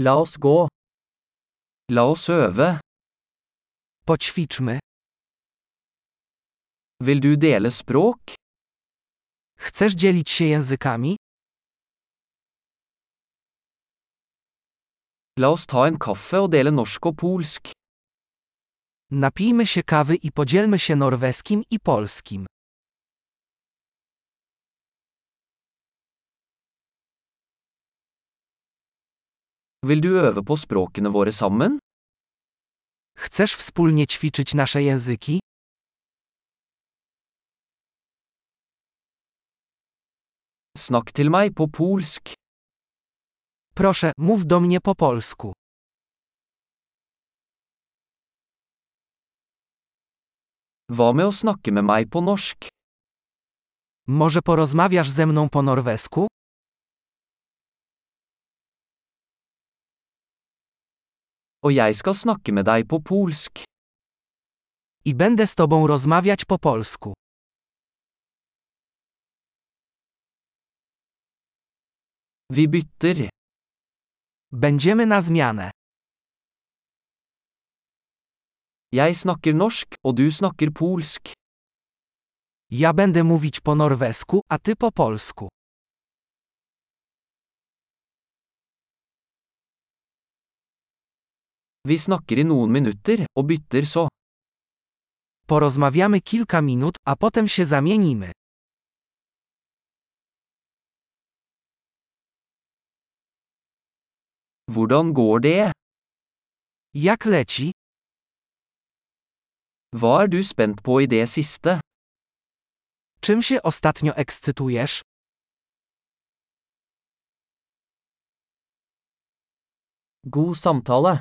La oss gå. La oss øve. Poćwiczmy. Vil du dele språk? Chcesz dzielić się językami? La oss ta en kaffe og dele norsk og polsk. Napijmy się kawy i podzielmy się norweskim i polskim. Vil du øve på språkene våre sammen? Chcesz wspólnie ćwiczyć nasze języki? Snakk til meg på polsk. Proszę, mów do mnie po polsku. Hva med å snakke med meg på norsk? Może porozmawiasz ze mną po norwesku? Og jeg skal snakke med deg på polsk. I będę z tobą rozmawiać po polsku. Vi bytter. Będziemy na zmianę. Jeg snakker norsk, og du snakker polsk. Ja będę mówić po norwesku, a ty po polsku. Vi snakker i noen minutter, og bytter så. Porozmawiamy kilka minut, a potem się zamienimy. Hvordan går det? Jak leci? Hva er du spent på i det siste? Czym się ostatnio ekscytujesz? God samtale.